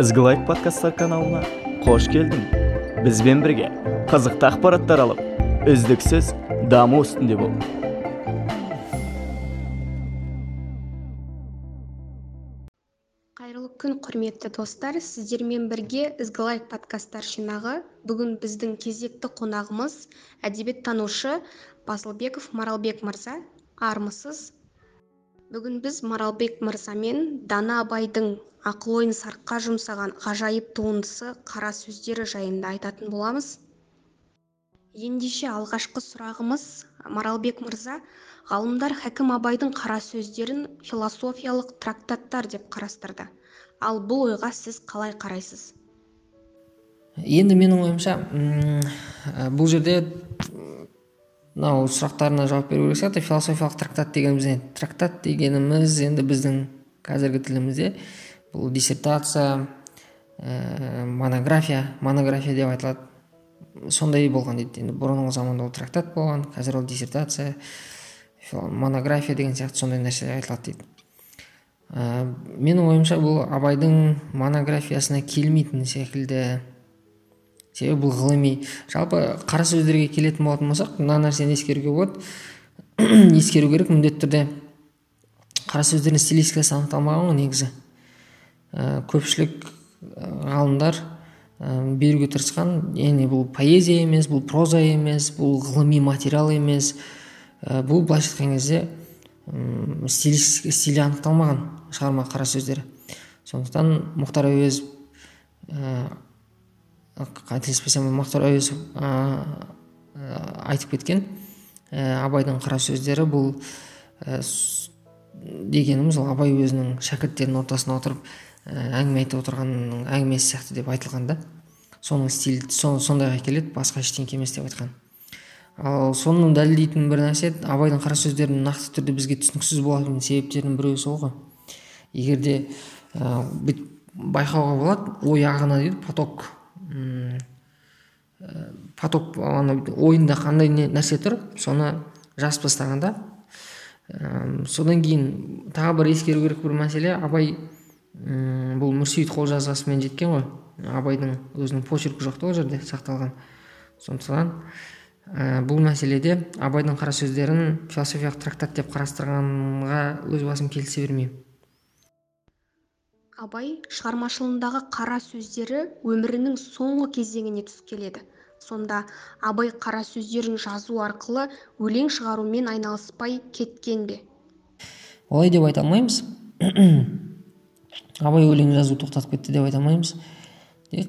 ізгі подкасттар каналына қош келдің. Бізбен бірге қызықты ақпараттар алып үздіксіз даму үстінде бол. Қайырлы күн құрметті достар. Сіздермен бірге ізгі подкасттар жинағы. Бүгін біздің кезекті қонағымыз әдебиеттанушы басылбеков маралбек мырза. Армысыз. Бүгін біз маралбек мырзамен дана абайдың ақыл ойын сарқа жұмсаған ғажайып туындысы қара сөздері жайында айтатын боламыз. Ендеше алғашқы сұрағымыз маралбек мырза ғалымдар хәкім абайдың қара сөздерін философиялық трактаттар деп қарастырды. Ал бұл ойға сіз қалай қарайсыз? Енді менің ойымша бұл жерде мынау сұрақтарына жауап беру керек сияқты философиялық трактат дегеніміз не трактат дегеніміз енді біздің қазіргі тілімізде. Бұл диссертация ә, монография монография деп айтылады. Сондай болған дейді. Енді бұрынғы заманда ол трактат болған қазір ол диссертация монография деген сияқты сондай нәрселер айтылады дейді. Ә, менің ойымша бұл абайдың монографиясына келмейтін секілді себебі бұл ғылыми. Жалпы қара сөздерге келетін болатын болсақ мына нәрсені ескеруге болады. Ескеру керек міндетті түрде. Қара сөздердің стилистикасы анықталмаған ғой негізі. Көпшілік ғалымдар ә, беруге тырысқан яғни бұл поэзия емес бұл проза емес бұл ғылыми материал емес. Бұл былайша айтқан кезде стилі анықталмаған шығарма қара сөздері. Сондықтан мұхтар әуезов қателеспесем мұхтар әуезов айтып кеткен ә, абайдың қара сөздері бұл ә, дегеніміз ол абай өзінің шәкірттерінің ортасына отырып әңгіме айтып отырған әңгімесі сияқты деп айтылған да. Соның стилі сондайға келеді басқа ештеңке емес деп айтқан. Ал соны дәлелдейтін бір нәрсе абайдың қара сөздерінің нақты түрде бізге түсініксіз болатын себептерінің біреуі сол ғой. Егер де ә, байқауға болады ой ағыны дейді поток. Поток ана ойында қандай нәрсе тұр соны жазып тастағанда ә, содан кейін тағы бір ескеру керек бір мәселе абай бұл мүрсейіт қолжазбасымен жеткен ғой. Абайдың өзінің почеркі жоқ та ол жерде сақталған. Сондықтан ә, бұл мәселеде абайдың қара сөздерін философиялық трактат деп қарастырғанға өз басым келісе бермеймін. Абай шығармашылығындағы қара сөздері өмірінің соңғы кезеңіне түсіп келеді. Сонда абай қара сөздерін жазу арқылы өлең шығарумен айналыспай кеткен бе? Олай деп айта алмаймыз. Абай өлең жазу тоқтатып кетті деп айта алмаймыз.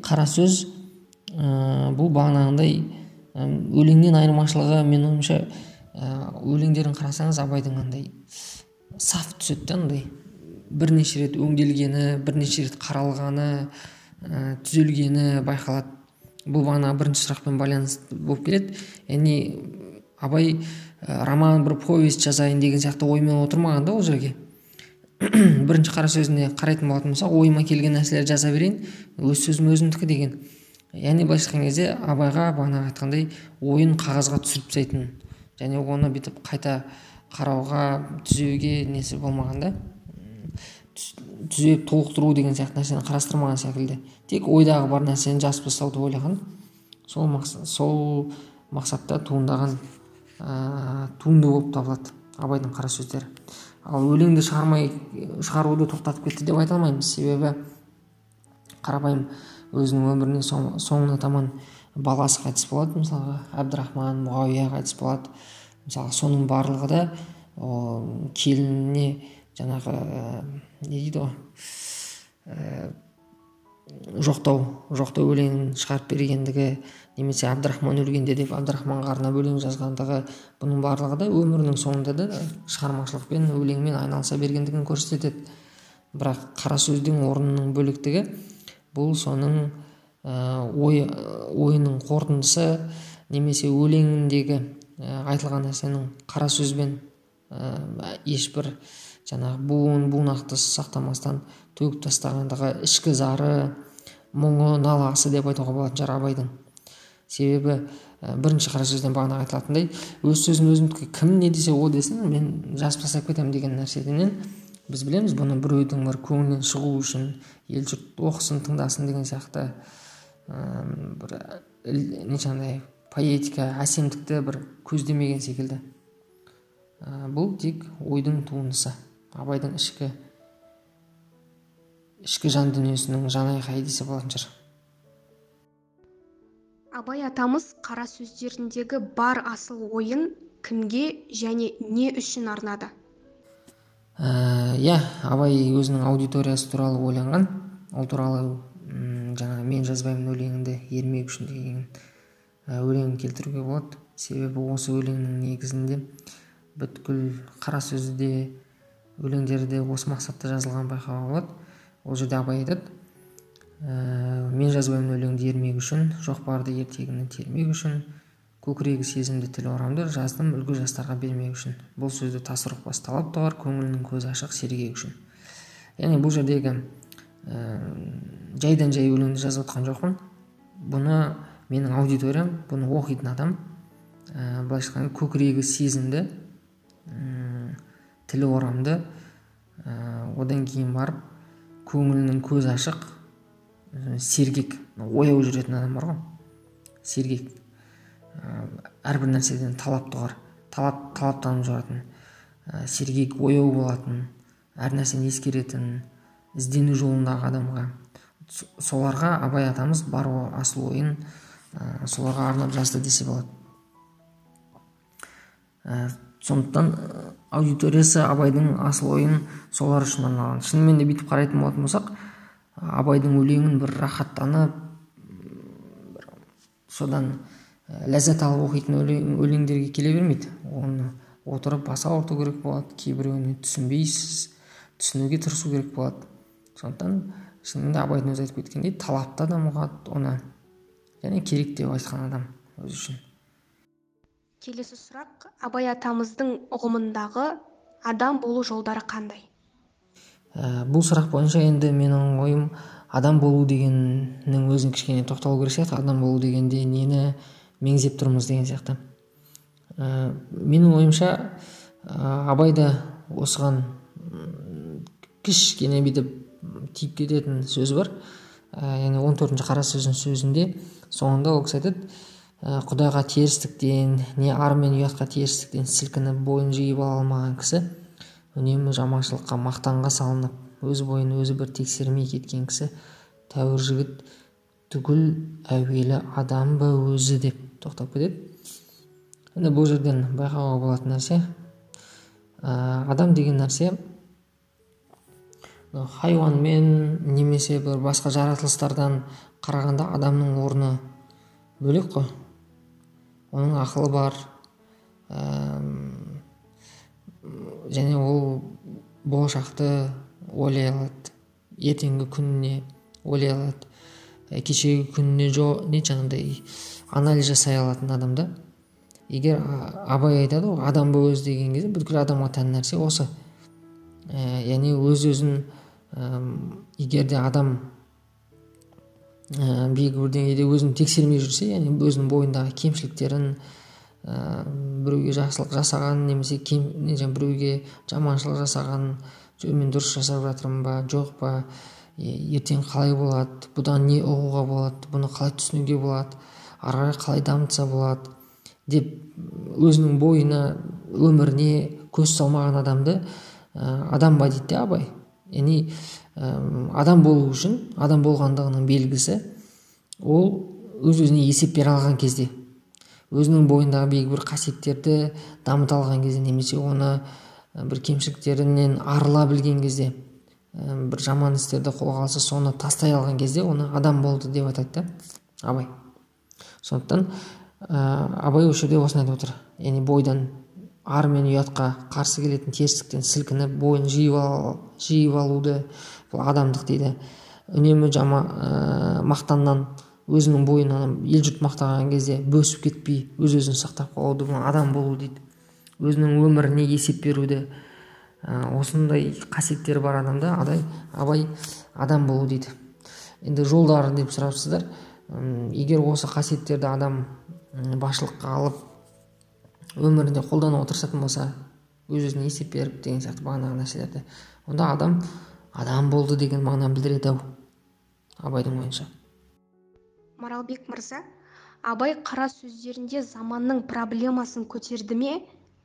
Қара сөз ә, бұл бағанағындай өлеңнен айырмашылығы менің ойымша ә, өлеңдерін қарасаңыз абайдың андай саф түседі да андай. Бірнеше рет өңделгені бірнеше рет қаралғаны ә, түзелгені байқалады. Бұл бағана бірінші сұрақпен байланысты болып келеді. Яғни абай ә, роман бір повесть жазайын деген сияқты оймен отырмаған да ол жерге. бірінші қара сөзіне қарайтын болатын болсақ ойыма келген нәрселерді жаза берейін өз сөзім өзімдікі деген. Яғни былайша айтқан кезде абайға бағана айтқандай ойын қағазға түсіріп тастайтын және оны бүйтіп қайта қарауға түзеуге несі болмаған да түзеп толықтыру деген сияқты нәрсені қарастырмаған секілді. Тек ойдағы бар нәрсені жазып тастауды ойлаған. Сол мақсат сол мақсатта туындаған ә, туынды болып табылады абайдың қара сөздері. Ал өлеңді шығармай шығаруды тоқтатып кетті деп айта алмаймыз. Себебі қарапайым өзінің өмірінің соң, соңына таман баласы қайтыс болады. Мысалға әбдірахман мұғауия қайтыс болады. Мысалы соның барлығы да келініне жаңағы не дейді ғой? Ә, жоқтау жоқтау өлеңін шығарып бергендігі немесе әбдірахман өлгенде деп әбдірахманға арнап өлең жазғандығы бұның барлығы да өмірінің соңында да шығармашылықпен өлеңмен айналыса бергендігін көрсетеді. Бірақ қара сөздің орнының бөлектігі бұл соның ә, ой ойының қорытындысы немесе өлеңіндегі ә, айтылған нәрсенің қара сөзбен ә, ешбір жаңағы буын бунақты сақтамастан төгіп тастағандығы ішкі зары мұңы наласы деп айтуға болатын шығар абайдың. Себебі бірінші қара сөзден бағана айтылатындай өз сөзін өзімдікі кім не десе о десін мен жазып тастап кетемін деген нәрседен біз білеміз бұны біреудің бір көңілінен шығу үшін ел жұрт оқысын тыңдасын деген сияқты ә, бір нешандай поэтика әсемдікті бір көздемеген секілді. Ә, бұл тек ойдың туындысы абайдың ішкі ішкі жан дүниесінің жанайқайы десе болатын шығар. Абай атамыз қара сөздеріндегі бар асыл ойын кімге және не үшін арнады? Э, иә абай өзінің аудиториясы туралы ойланған. Ол туралы м жаңағы мен жазбаймын өлеңіңді ермек үшін деген ә, өлеңін келтіруге болады. Себебі осы өлеңнің негізінде бүткіл қара сөзі де өлеңдері де осы мақсатта жазылған байқауға болады. Ол жерде абай айтады ә, мен жазбаймын өлеңді ермек үшін барды ертегіні термек үшін көкірегі сезімді тіл орамды жаздым үлгі жастарға бермек үшін. Бұл сөзді тас ұқпас талап туғар көңілінің көзі ашық сергек үшін яғни бұл жердегі ә, жайдан жай өлеңді жазып отқан жоқпын. Бұны менің аудиториям бұны оқитын адам ә, былайша айтқанда көкірегі сезімді ә, тілі орамды ә, одан кейін барып көңілінің көзі ашық. Сергек. Ояу жүретін адам бар ғой. Сергек. Әрбір нәрседен талап тұғар. Талап талаптанып жүретін ә, сергек ояу болатын. Әр нәрсені ескеретін іздену жолындағы адамға. Соларға абай атамыз бар асыл ойын ә, соларға арнап жазды десе болады. Сондықтан аудиториясы абайдың асыл ойын солар үшін арналған. Шынымен де бүйтіп қарайтын болатын болсақ абайдың өлеңін бір рахаттанып бір содан ләззат алып оқитын өлеңдерге келе бермейді. Оны отырып бас ауырту керек болады кейбіреуіне түсінбейсіз түсінуге тырысу керек болады. Сондықтан шынында абайдың өзі айтып кеткендей талапты адам ұғады оны және керек деп айтқан адам өзі үшін. Келесі сұрақ абай атамыздың ұғымындағы адам болу жолдары қандай? Ә, бұл сұрақ бойынша енді менің ойым адам болу дегеннің өзін кішкене тоқталу керек сияқты адам болу дегенде нені меңзеп тұрмыз деген сияқты. Ә, менің ойымша ә, абай да осыған кішкене бүйтіп тиіп кететін сөзі бар. Ә, яғни он төртінші қара сөздің сөзінде соңында ол кісі айтады құдайға терістіктен не ар мен ұятқа терістіктен сілкініп бойын жиып ала алмаған кісі үнемі жаманшылыққа мақтанға салынып өз бойын өзі бір тексермей кеткен кісі тәуір жігіт түгіл әуелі адам ба өзі деп тоқтап кетеді. Енді бұл жерден байқауға болатын нәрсе ә, адам деген нәрсе хайуанмен немесе бір басқа жаратылыстардан қарағанда адамның орны бөлек қой. Оның ақылы бар. Ә, және ол болашақты ойлай алады. Ертеңгі күніне ойлай алады. Кешегі күніне жо не жаңағыдай анализ жасай алатын адам да. Егер абай айтады ғой адам бол өзі деген кезде бүткіл адамға тән нәрсе осы. Ә, яғни өз өзін ә, егер де адам ә, белгілі бір деңгейде өзін тексермей жүрсе яғни өзінің бойындағы кемшіліктерін ә, біреуге жақсылық жасаған немесе кем, біреуге жаманшылық жасаған мен дұрыс жасап жатырмын ба жоқ па ертең қалай болады бұдан не ұғуға болады бұны қалай түсінуге болады ары қарай қалай дамытса болады деп өзінің бойына өміріне көз салмаған адамды ә, адам ба дейді абай. Яғни адам болу үшін адам болғандығының белгісі ол өз өзіне есеп бере алған кезде өзінің бойындағы белгілі бір қасиеттерді дамыта алған кезде немесе оны бір кемшіліктерінен арыла білген кезде бір жаман істерді қолға алса соны тастай алған кезде оны адам болды деп айтады да абай. Сондықтан ә, абай осы жерде осыны айтып отыр. Яғни бойдан ар мен ұятқа қарсы келетін терістіктен сілкініп бойын жиып, ал, жиып алуды бұл адамдық дейді. Үнемі жама ә, мақтаннан өзінің бойын ел жұрт мақтаған кезде бөсіп кетпей өз өзін сақтап қалуды бұл адам болу дейді. Өзінің өміріне есеп беруді ә, осындай қасиеттері бар адамда адай абай адам болу дейді. Енді жолдары деп сұрапсыздар. Егер осы қасиеттерді адам басшылыққа алып өмірінде қолдануға тырысатын болса өз өзіне есеп беріп деген сияқты бағанағы нәрселерді. Онда адам адам болды деген мағынаны білдіреді ау абайдың ойынша. Маралбек мырза абай қара сөздерінде заманның проблемасын көтерді ме?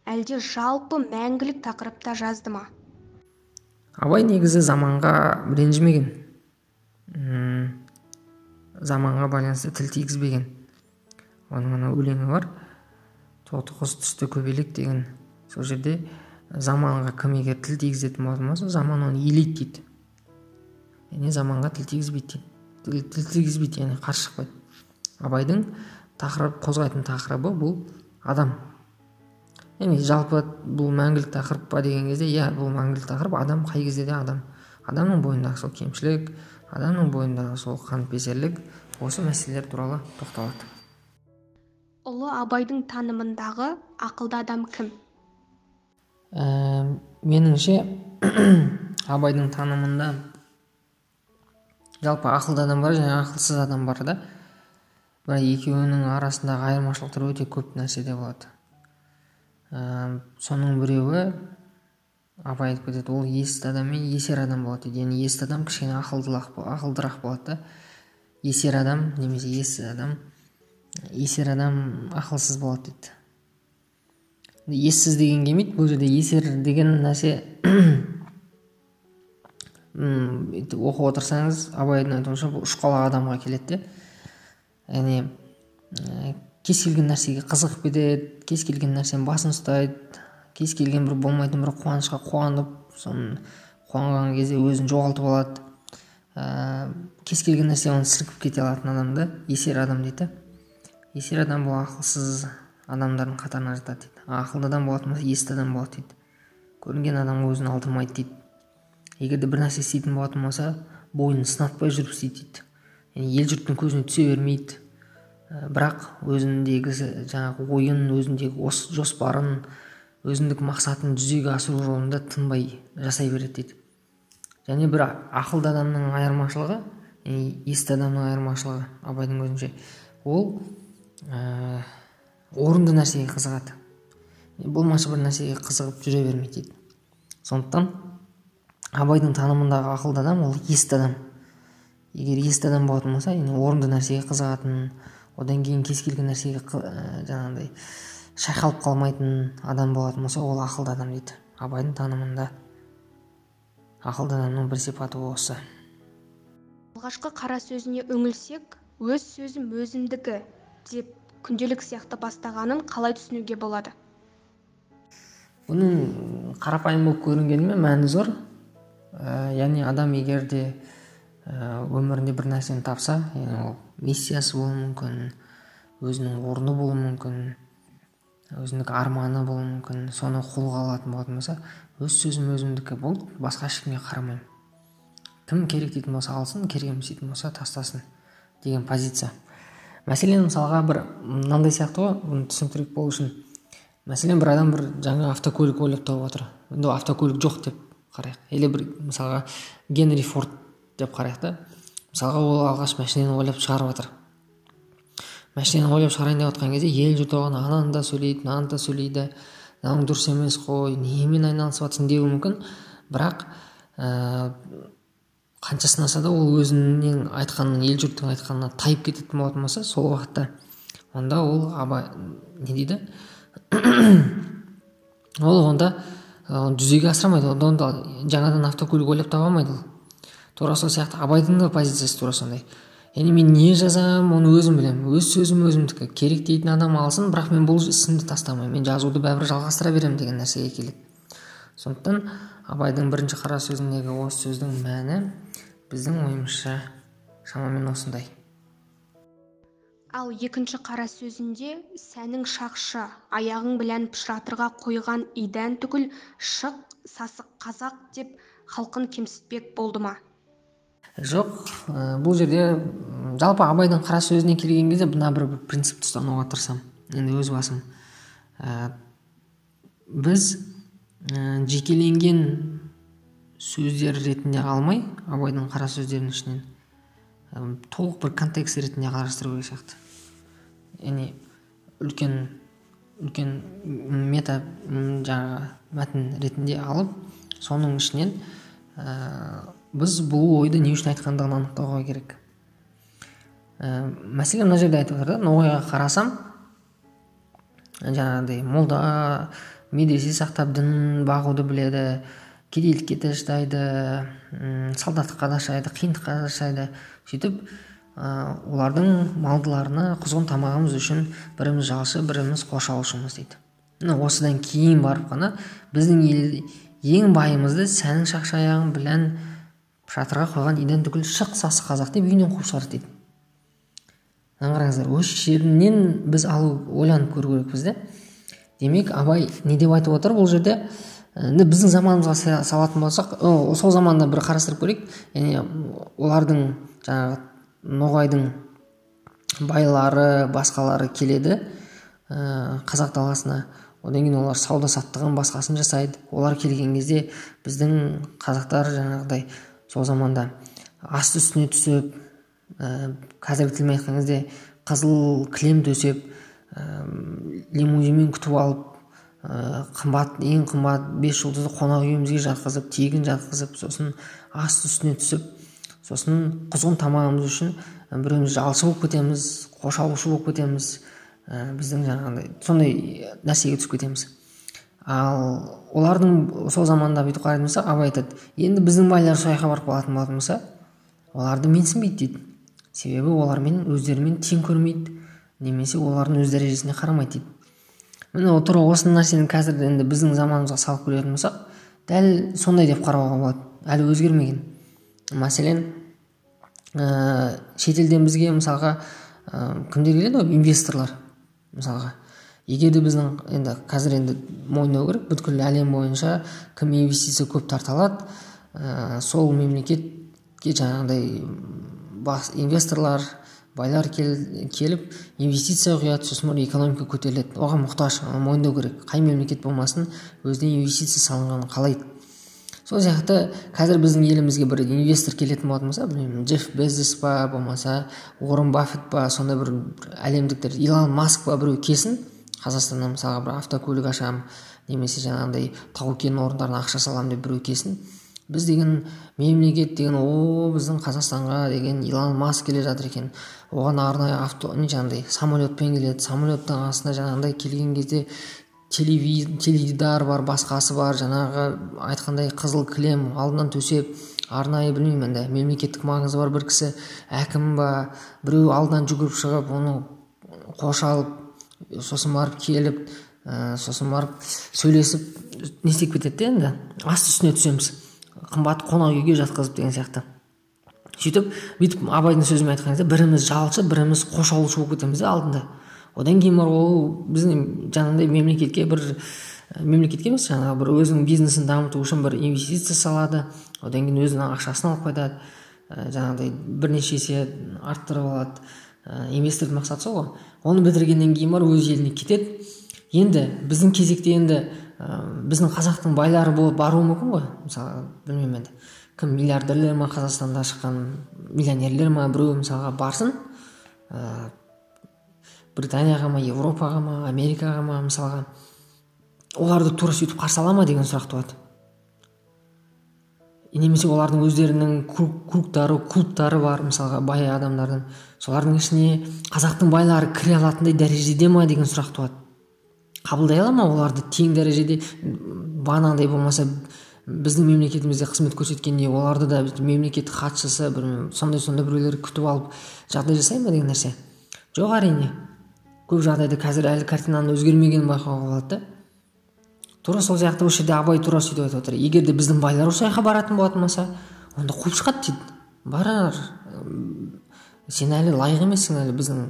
Әлде жалпы мәңгілік тақырыпта жазды ма? Абай негізі заманға ренжімеген. Заманға байланысты тіл тигізбеген. Оның ана өлеңі бар. Құс түсті көбелек деген сол жерде заманға кім егер тіл тигізетін болатын болса заман оны илейді дейді. Яғни заманға тіл тигізбейді дейді. Тіл, тіл тигізбейді яғни қарсы шықпайды. Абайдың тақырып қозғайтын тақырыбы бұл адам. Яғни жалпы бұл мәңгілік тақырып па деген кезде иә бұл мәңгілік тақырып адам қай кезде де адам. Адамның бойындағы сол кемшілік адамның бойындағы сол қаныпезерлік осы мәселелер туралы тоқталады. Ұлы абайдың танымындағы ақылды адам кім? Ә, меніңше абайдың танымында жалпы ақылды адам бар және ақылсыз адам бар да. Бірақ екеуінің арасындағы айырмашылықтар өте көп нәрседе болады. Ә, соның біреуі абай айтып кетеді ол есті адам мен есер адам болады дейді. Яғни есті адам кішкене ақылдырақ болады да. Есер адам немесе ессіз адам есер адам ақылсыз болады дейді. Ессіз деген келмейді бұл жерде есер деген нәрсе өйтіп оқып отырсаңыз абайдың айтуынша бұл ұшқалақ адамға келеді де. Яғни ә, кез келген нәрсеге қызығып кетеді кез келген нәрсенің басын ұстайды кез келген бір болмайтын бір қуанышқа қуанып соны қуанған кезде өзін жоғалтып алады. Ә, кез келген нәрсе оны сілкіп кете алатын адамды есер адам дейді. Есер адам бұл ақылсыз адамдардың қатарына жатады дейді. Ақылды адам болатын болса есті адам болады дейді. Көрінген адам өзін алдырмайды дейді. Егер де бір нәрсе істейтін болатын болса бойын сынатпай жүріп істейді дейді. Яғни ел жұрттың көзіне түсе бермейді. Ә, бірақ өзіндегі жаңағы ойын өзіндегі ос жоспарын өзіндік мақсатын жүзеге асыру жолында тынбай жасай береді дейді. Және бір ақылды адамның айырмашылығы есті адамның айырмашылығы абайдың өзінше ол ә, орынды нәрсеге қызығады? Болмашы бір нәрсеге қызығып жүре бермейді дейді. Сондықтан абайдың танымындағы ақылды адам ол есті адам. Егер есті адам болатын болса яғни орынды нәрсеге қызығатын одан кейін кез келген нәрсеге ә, жаңағыдай шайқалып қалмайтын адам болатын болса ол ақылды адам дейді. Абайдың танымында ақылды адамның бір сипаты осы. Алғашқы қара сөзіне үңілсек өз сөзім өзімдікі. Деп күнделік сияқты бастағанын қалай түсінуге болады? Бұның қарапайым болып көрінгенімен мәні зор. Ә, яғни адам егер де ә, өмірінде бір нәрсені тапса яғни ол миссиясы болуы мүмкін өзінің орны болуы мүмкін өзіндік арманы болуы мүмкін соны қолға алатын болатын болса өз сөзім өзімдікі болды басқа ешкімге қарамаймын. Кім керек дейтін болса алсын керек емес дейтін болса тастасын деген позиция. Мәселен мысалға бір мынандай сияқты ғой бұны түсініктірек болу үшін. Мәселен бір адам бір жаңа автокөлік ойлап тауып отыр. Енді автокөлік жоқ деп қарайық. Или бір мысалға генри форд деп қарайық та. Мысалға ол алғаш машинаны ойлап шығарып жатыр машинаны ойлап шығарайын деп жатқан кезде ел жұрт оған ананы да сөйлейді мынаны да сөйлейді. Мынаның дұрыс емес қой немен айналысып жатрсың деуі мүмкін. Бірақ ә, қанша сынаса да ол өзінің айтқанын ел жұрттың айтқанына тайып кететін болатын болса сол уақытта онда ол абай не дейді? ол онда оны жүзеге асыра алмайды онда, онда жаңадан автокөлік ойлап таба алмайды ол. Тура сол сияқты абайдың да позициясы тура сондай. Яғни мен не жазамын оны өзім білемін. Өз сөзім өзімдікі. Керек дейтін адам алсын бірақ мен бұл ісімді тастамаймын. Мен жазуды бәрібір жалғастыра беремін деген нәрсеге келеді. Сондықтан абайдың бірінші қара сөзіндегі осы сөздің мәні біздің ойымызша шамамен осындай. Ал екінші қара сөзінде сәнің шақшы аяғың білән пышыратырға қойған идан түгіл шық сасық қазақ деп халқын кемсітпек болды ма? Жоқ ә, бұл жерде жалпы абайдың қара сөзіне келген кезде мына бір, бір принципті ұстануға тырысамын. Енді өз басым ә, біз ә, жекеленген сөздер ретінде алмай абайдың қара сөздерінің ішінен. Толық бір контекст ретінде қарастыру керек сияқты. Яғни үлкен үлкен мета жаңағы мәтін ретінде алып соның ішінен ә, біз бұл ойды не үшін айтқандығын анықтауға керек. Ә, мәселен мына жерде айтып отыр да ноғайға қарасам жаңағыдай молда медресе сақтап дін бағуды біледі кедейлікке де шыдайды солдаттыққа да шыдайды қиындыққа да шыдайды сөйтіп ә, олардың малдыларына құзғын тамағымыз үшін біріміз жалшы біріміз қош алушымыз дейді. Міне осыдан кейін барып қана біздің ел ең байымызды сәнің шақшаяғын білән шатырға қойған идан түгіл шық сасы қазақ деп үйінен қуып шығарды дейді. Мына қараңыздар осы жерінен біз алу ойланып көру керекпіз да демек абай не деп айтып отыр бұл жерде? Енді біздің заманымызға салатын болсақ сол заманда бір қарастырып көрейік. Яғни олардың жаңағы ноғайдың байлары басқалары келеді ә, қазақ даласына. Одан кейін олар сауда саттығын басқасын жасайды. Олар келген кезде біздің қазақтар жаңағыдай сол заманда асты үстіне түсіп ә, қазіргі тілмен айтқан кезде қызыл кілем төсеп ә, лимузинмен күтіп алып қымбат ең қымбат бес жұлдызды қонақ үйімізге жатқызып тегін жатқызып сосын асты үстіне түсіп сосын құзғын тамағымыз үшін біреуміз жалшы болып кетеміз қош алушы болып кетеміз ә, біздің жаңағыдай сондай нәрсеге түсіп кетеміз. Ал олардың сол заманда бүйтіп қарайтын болсақ абай айтады енді біздің байлар сол жаққа барып қалатын болатын болса оларды менсінбейді дейді. Себебі олармен өздерімен тең көрмейді. Немесе олардың өз дәрежесіне қарамайды дейді. Міне тура осы нәрсені қазір енді біздің заманымызға салып көретін болсақ дәл сондай деп қарауға болады. Әлі өзгермеген. Мәселен ә, шетелден бізге мысалға ә, кімдер келеді ғой? Инвесторлар мысалға. Егер де біздің енді қазір енді мойындау керек бүткіл әлем бойынша кім инвестиция көп тарта алады ә, сол мемлекетке жаңағыдай бас инвесторлар байлар кел, келіп инвестиция құяды сосын барып экономика көтеріледі. Оған мұқтаж мойындау керек. Қай мемлекет болмасын өзіне инвестиция салынғанын қалайды сол сияқты қазір біздің елімізге бір инвестор келетін болатын болса білмеймін джефф безос па болмаса уоррен баффет па сондай бір, бір әлемдіктер илон маск па біреу келсін қазақстаннан мысалға бір автокөлік ашамын немесе жаңағындай тау кен орындарына ақша саламын деп біреу келсін біз деген мемлекет деген о біздің қазақстанға деген илон маск келе жатыр екен. Оған арнайы авто не жаңағыдай самолетпен келеді. Самолеттің астында жаңағындай келген кезде теледидар бар басқасы бар жаңағы айтқандай қызыл кілем алдынан төсеп арнайы білмеймін енді мемлекеттік маңызы бар бір кісі әкім ба біреу алдынан жүгіріп шығып оны қош алып сосын барып келіп ә, сосын барып сөйлесіп не істеп кетеді да енді? Асты үстіне түсеміз. Қымбат қонақ үйге жатқызып деген сияқты. Сөйтіп бүйтіп абайдың сөзімен айтқан кезде біріміз жалшы біріміз қош алушы болып кетеміз да алдында. Одан кейін барып ол біздің жаңағыдай мемлекетке бір мемлекетке емес жаңағы бір өзінің бизнесін дамыту үшін бір инвестиция салады. Одан кейін өзінің ақшасын алып қайтады. Жаңағыдай бірнеше есе арттырып алады. Инвестордың мақсаты сол ғой. Оны бітіргеннен кейін барып өз еліне кетеді. Енді біздің кезекте енді біздің қазақтың байлары болып баруы мүмкін ғой. Мысалы білмеймін енді кім миллиардерлер ма қазақстанда шыққан миллионерлер ма біреу мысалға барсын. Ә, британияға ма европаға ма америкаға ма мысалға. Оларды тура сөйтіп қарсы ала ма деген сұрақ туады. Немесе олардың өздерінің кругтары клубтары бар мысалға бай адамдардың. Солардың ішіне қазақтың байлары кіре алатындай дәрежеде ма деген сұрақ туады. Қабылдай ала ма оларды тең дәрежеде? Бағанағыдай болмаса біздің мемлекетімізде қызмет көрсеткендей оларды да мемлекеттік хатшысы бір сондай сондай біреулер күтіп алып жағдай жасай ма деген нәрсе? Жоқ әрине. Көп жағдайда қазір әлі картинаның өзгермегенін байқауға болады да. Тура сол сияқты осы жерде абай тура сөйтіп айтып отыр. Егер де біздің байлар осы жаққа баратын болатын болса онда қуып шығады дейді. Барар. Сен әлі лайық емессің әлі біздің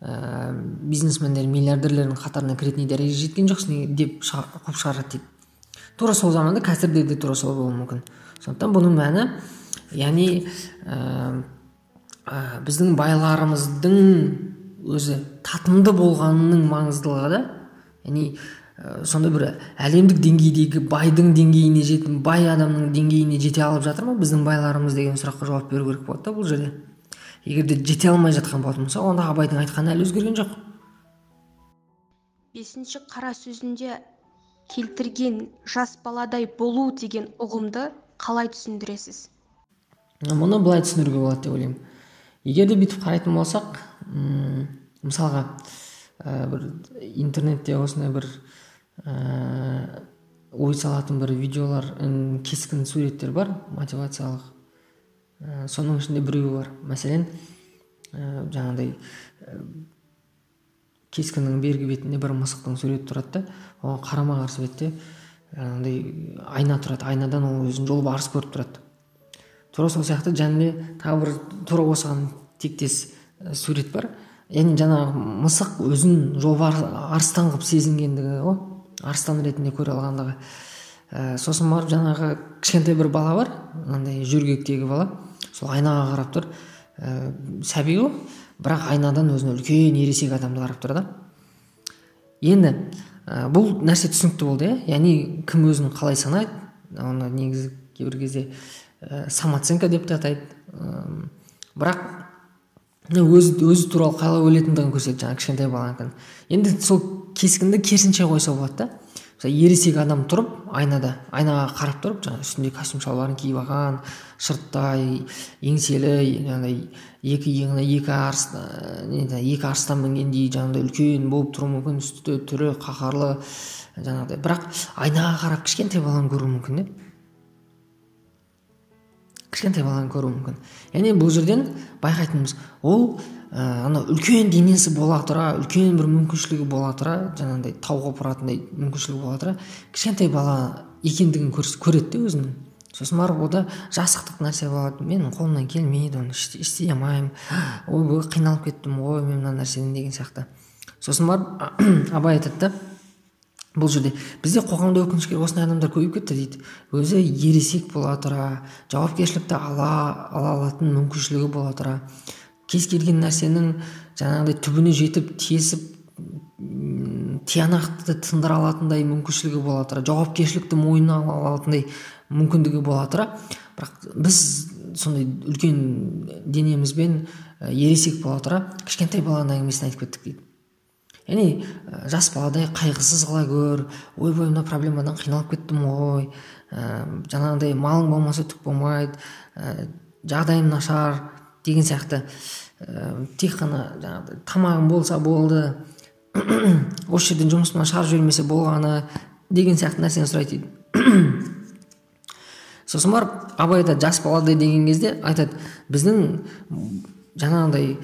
ә, бизнесмендер миллиардерлердің қатарына кіретіндей дәрежеге жеткен жоқсың деп қуып шығарады дейді. Тура сол заманда қазірде де тура сол болуы мүмкін. Сондықтан бұның мәні яғни ә, ә, біздің байларымыздың өзі татымды болғанының маңыздылығы да яғни ә, сондай бір әлемдік деңгейдегі байдың деңгейіне жетін бай адамның деңгейіне жете алып жатыр ма? Біздің байларымыз деген сұраққа жауап беру керек болады да бұл жерде. Егер де жете алмай жатқан болатын болса онда абайдың айтқаны әлі өзгерген жоқ. Бесінші қара сөзінде келтірген жас баладай болу деген ұғымды қалай түсіндіресіз? Мұны былай түсіндіруге болады деп ойлаймын. Егер де бүйтіп қарайтын болсақ м мысалға ә, бір интернетте осындай бір ә, ой салатын бір видеолар кескін суреттер бар мотивациялық. Ә, соның ішінде біреуі бар. Мәселен ә, жаңағыдай ә, кескіннің бергі бетінде бір мысықтың суреті тұрады да оған қарама қарсы бетте жаңағыдай айна тұрады. Айнадан ол өзін жолбарыс көріп тұрады. Тура сол сияқты және тағы бір тура осыған тектес сурет бар. Яғни жаңағы мысық өзін жолбарыс арыстан қылып сезінгендігі ғой. Арыстан ретінде көре алғандығы. Ә, сосын барып жаңағы кішкентай бір бала бар. Мынандай жөргектегі бала. Сол айнаға қарап тұр. Ә, сәби ғой бірақ айнадан өзіне үлкен ересек адамды қарап тұр да. Енді ә, бұл нәрсе түсінікті болды иә. Яғни кім өзін қалай санайды? Оны негізі кейбір кезде ә, самооценка деп те атайды. Ә, бірақ өзі өзі туралы қалай ойлайтындығын көрсетеді жаңағы кішкентай баланікін енді сол кескінді керісінше қойса болады да. Мысалы ересек адам тұрып айнада айнаға қарап тұрып жаңағы үстінде костюм шалбарын киіп алған шырттай еңселі жаңағыдай екі иығына екі арыс екі арыстан мінгендей жаңағыдай үлкен болып тұруы мүмкін үсті түрі қаһарлы жаңағыдай. Бірақ айнаға қарап кішкентай баланы көруі мүмкін да кішкентай баланы көруі мүмкін. Яғни бұл жерден байқайтынымыз ол ә, ана үлкен денесі бола тұра үлкен бір мүмкіншілігі бола тұра жаңағыдай тауға бұратындай мүмкіншілігі бола тұра кішкентай бала екендігін көреді де өзінің. Сосын барып ода жасықтық нәрсе болады менің қолымнан келмейді оны істей алмаймын. Ойбой қиналып кеттім ғой мен мына нәрседен деген сияқты. Сосын барып абай айтады да бұл жерде бізде қоғамда өкінішке осындай адамдар көбейіп кетті дейді. Өзі ересек бола тұра жауапкершілікті ала ала алатын мүмкіншілігі бола тұра. Кез келген нәрсенің жаңағыдай түбіне жетіп тесіп тиянақты тындыра алатындай мүмкіншілігі бола тұра жауапкершілікті мойнына ала алатындай мүмкіндігі бола тұра. Бірақ біз сондай үлкен денемізбен ересек бола тұра. Кішкентай баланың әңгімесін айтып кеттік дейді. Яғни жас баладай қайғысыз қыла көр ойбай мына проблемадан қиналып кеттім ғой. Ә, жаңағыдай малың болмаса түк болмайды ә, жағдайым нашар деген сияқты. Ә, тек қана жаңағыдай тамағым болса болды осы жерден жұмысымнан шығарып жібермесе болғаны деген сияқты нәрсені сұрайды дейді сосын барып абай да жас баладай деген кезде айтады біздің жаңағыдай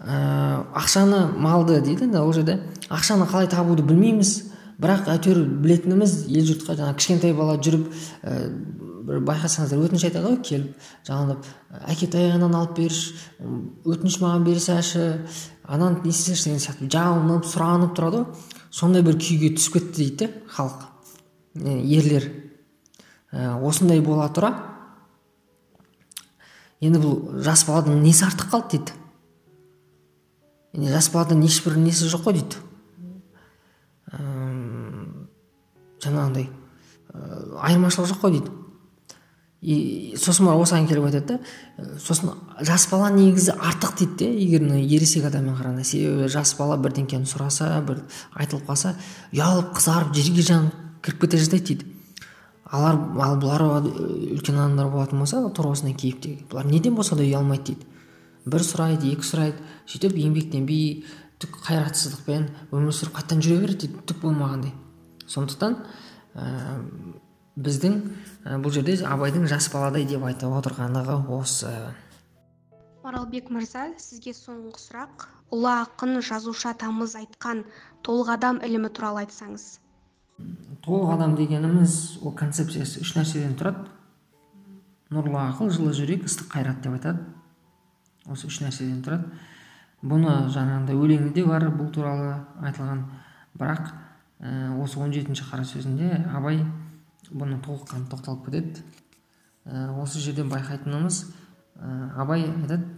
ә, ақшаны малды дейді да ол жерде. Ақшаны қалай табуды білмейміз. Бірақ әйтеуір білетініміз ел жұртқа жаңағы кішкентай бала жүріп ә, бір байқасаңыздар өтініш айтады ғой келіп жалынып әкетай ананы алып берші өтініш маған берсәші ананы не істесеңші деген сияқты. Жалынып сұранып тұрады ғой. Сондай бір күйге түсіп кетті дейді де халық ерлер. Ә, осындай бола тұра. Енді бұл жас баладан несі артық қалды дейді? Жас баладан ешбір несі жоқ қой дейді жаңағындай айырмашылық жоқ қой дейді и сосын барып осыған келіп айтады да сосын жас бала негізі артық дейді де егер мына ересек адаммен қарағанда себебі жас бала бірдеңкені сұраса бір айтылып қалса ұялып қызарып жерге жанып кіріп кете жаздайды дейді алар ал бұлар үлкен адамдар болатын болса тура осындай кейіптегі бұлар неден болса да ұялмайды дейді бір сұрайды екі сұрайды сөйтіп еңбектенбей түк қайратсыздықпен өмір сүріп қайтадан жүре береді дейді түк болмағандай. Сондықтан ә, біздің ә, бұл жерде абайдың жас баладай деп айтып отырғандығы осы. Маралбек мырза сізге соңғы сұрақ. Ұлы ақын жазушы атамыз айтқан толық адам ілімі туралы айтсаңыз. Толық адам дегеніміз ол концепциясы үш нәрседен тұрады. Нұрлы ақыл жылы жүрек ыстық қайрат деп айтады. Осы үш нәрседен тұрады. Бұны жаңағыдай өлеңі де бар бұл туралы айтылған. Бірақ ә, осы 17 жетінші қара сөзінде абай бұны толыққанды тоқталып кетеді. Ә, осы жерден байқайтынымыз ә, абай айтады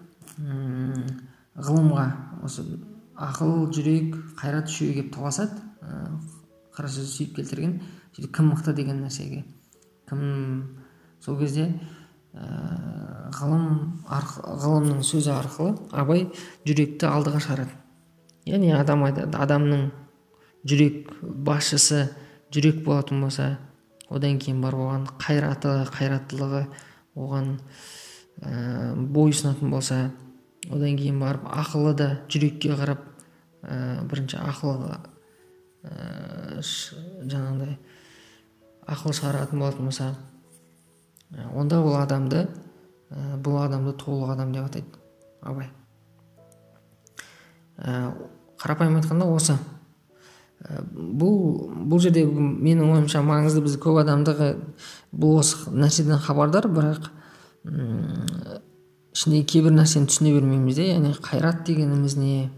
ғылымға осы ақыл жүрек қайрат үшеуі келіп таласады ә, қара сөз сөйтіп келтірген сөйтіп кім мықты деген нәрсеге кім сол кезде ғылым ғылымның сөзі арқылы абай жүректі алдыға шығарады. Яғни адам айтады адамның жүрек басшысы жүрек болатын болса одан кейін барып оған қайраты қайраттылығы оған ә, бойұсынатын болса одан кейін барып ақылы да жүрекке қарап ә, бірінші ақылға ә, жаңағыдай ақыл шығаратын болатын болса онда ол адамды ә, бұл адамды толық адам деп атайды абай. Ә, қарапайым айтқанда осы. Ә, бұл бұл жерде менің ойымша маңызды біз көп адамдығы бұл осы нәрседен хабардар бірақ ішіндегі кейбір нәрсені түсіне бермейміз де яғни қайрат дегеніміз не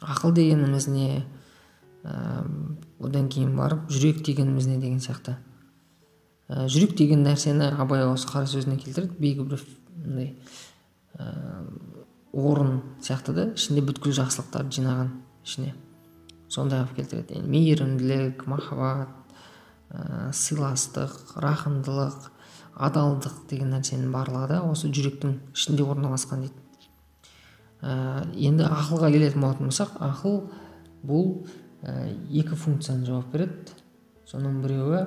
ақыл дегеніміз не ә, одан кейін барып жүрек дегеніміз не деген сияқты. Ә, жүрек деген нәрсені абай осы қара сөзіне келтіреді. Белгілі бір мындай орын сияқты да ішінде бүткіл жақсылықтарды жинаған ішіне. Сондай қылып келтіреді. Яғни мейірімділік махаббат ә, сыйластық рақымдылық адалдық деген нәрсенің барлығы да осы жүректің ішінде орналасқан дейді. Ә, енді ақылға келетін болатын болсақ ақыл бұл ә, екі функцияны жауап береді. Соның біреуі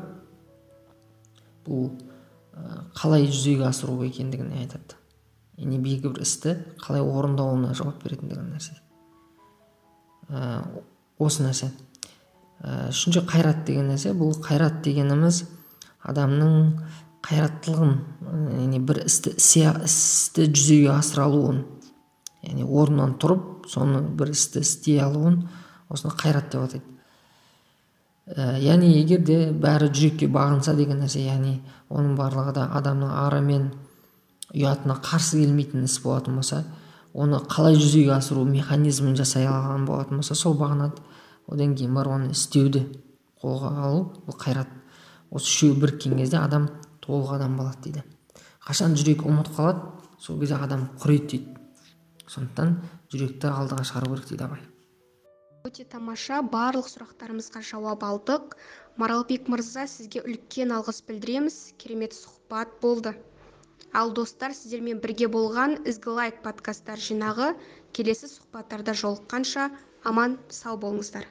бұл қалай жүзеге асыру екендігін айтады. Яғни белгілі бір істі қалай орындауына жауап беретіндігін нәрсе. Ә, осы нәрсе. Ә, үшінші қайрат деген нәрсе. Бұл қайрат дегеніміз адамның қайраттылығын яғни бір істі істі жүзеге асыра алуын яғни орнынан тұрып соны бір істі істей алуын осыны қайрат деп атайды. Ә, яғни егер де бәрі жүрекке бағынса деген нәрсе яғни оның барлығы да адамның ары мен ұятына қарсы келмейтін іс болатын болса оны қалай жүзеге асыру механизмін жасай алған болатын болса сол бағынады одан кейін барып оны істеуді қолға алу бұл қайрат. Осы үшеуі біріккен кезде адам толық адам болады дейді. Қашан жүрек ұмыт қалады? Сол кезде адам құриды дейді. Сондықтан жүректі алдыға шығару керек дейді абай. Өте тамаша барлық сұрақтарымызға жауап алдық. Маралбек мырза сізге үлкен алғыс білдіреміз. Керемет сұхбат болды. Ал достар сіздермен бірге болған ізгі лайк подкасттар жинағы келесі сұхбаттарда жолыққанша аман сау болыңыздар.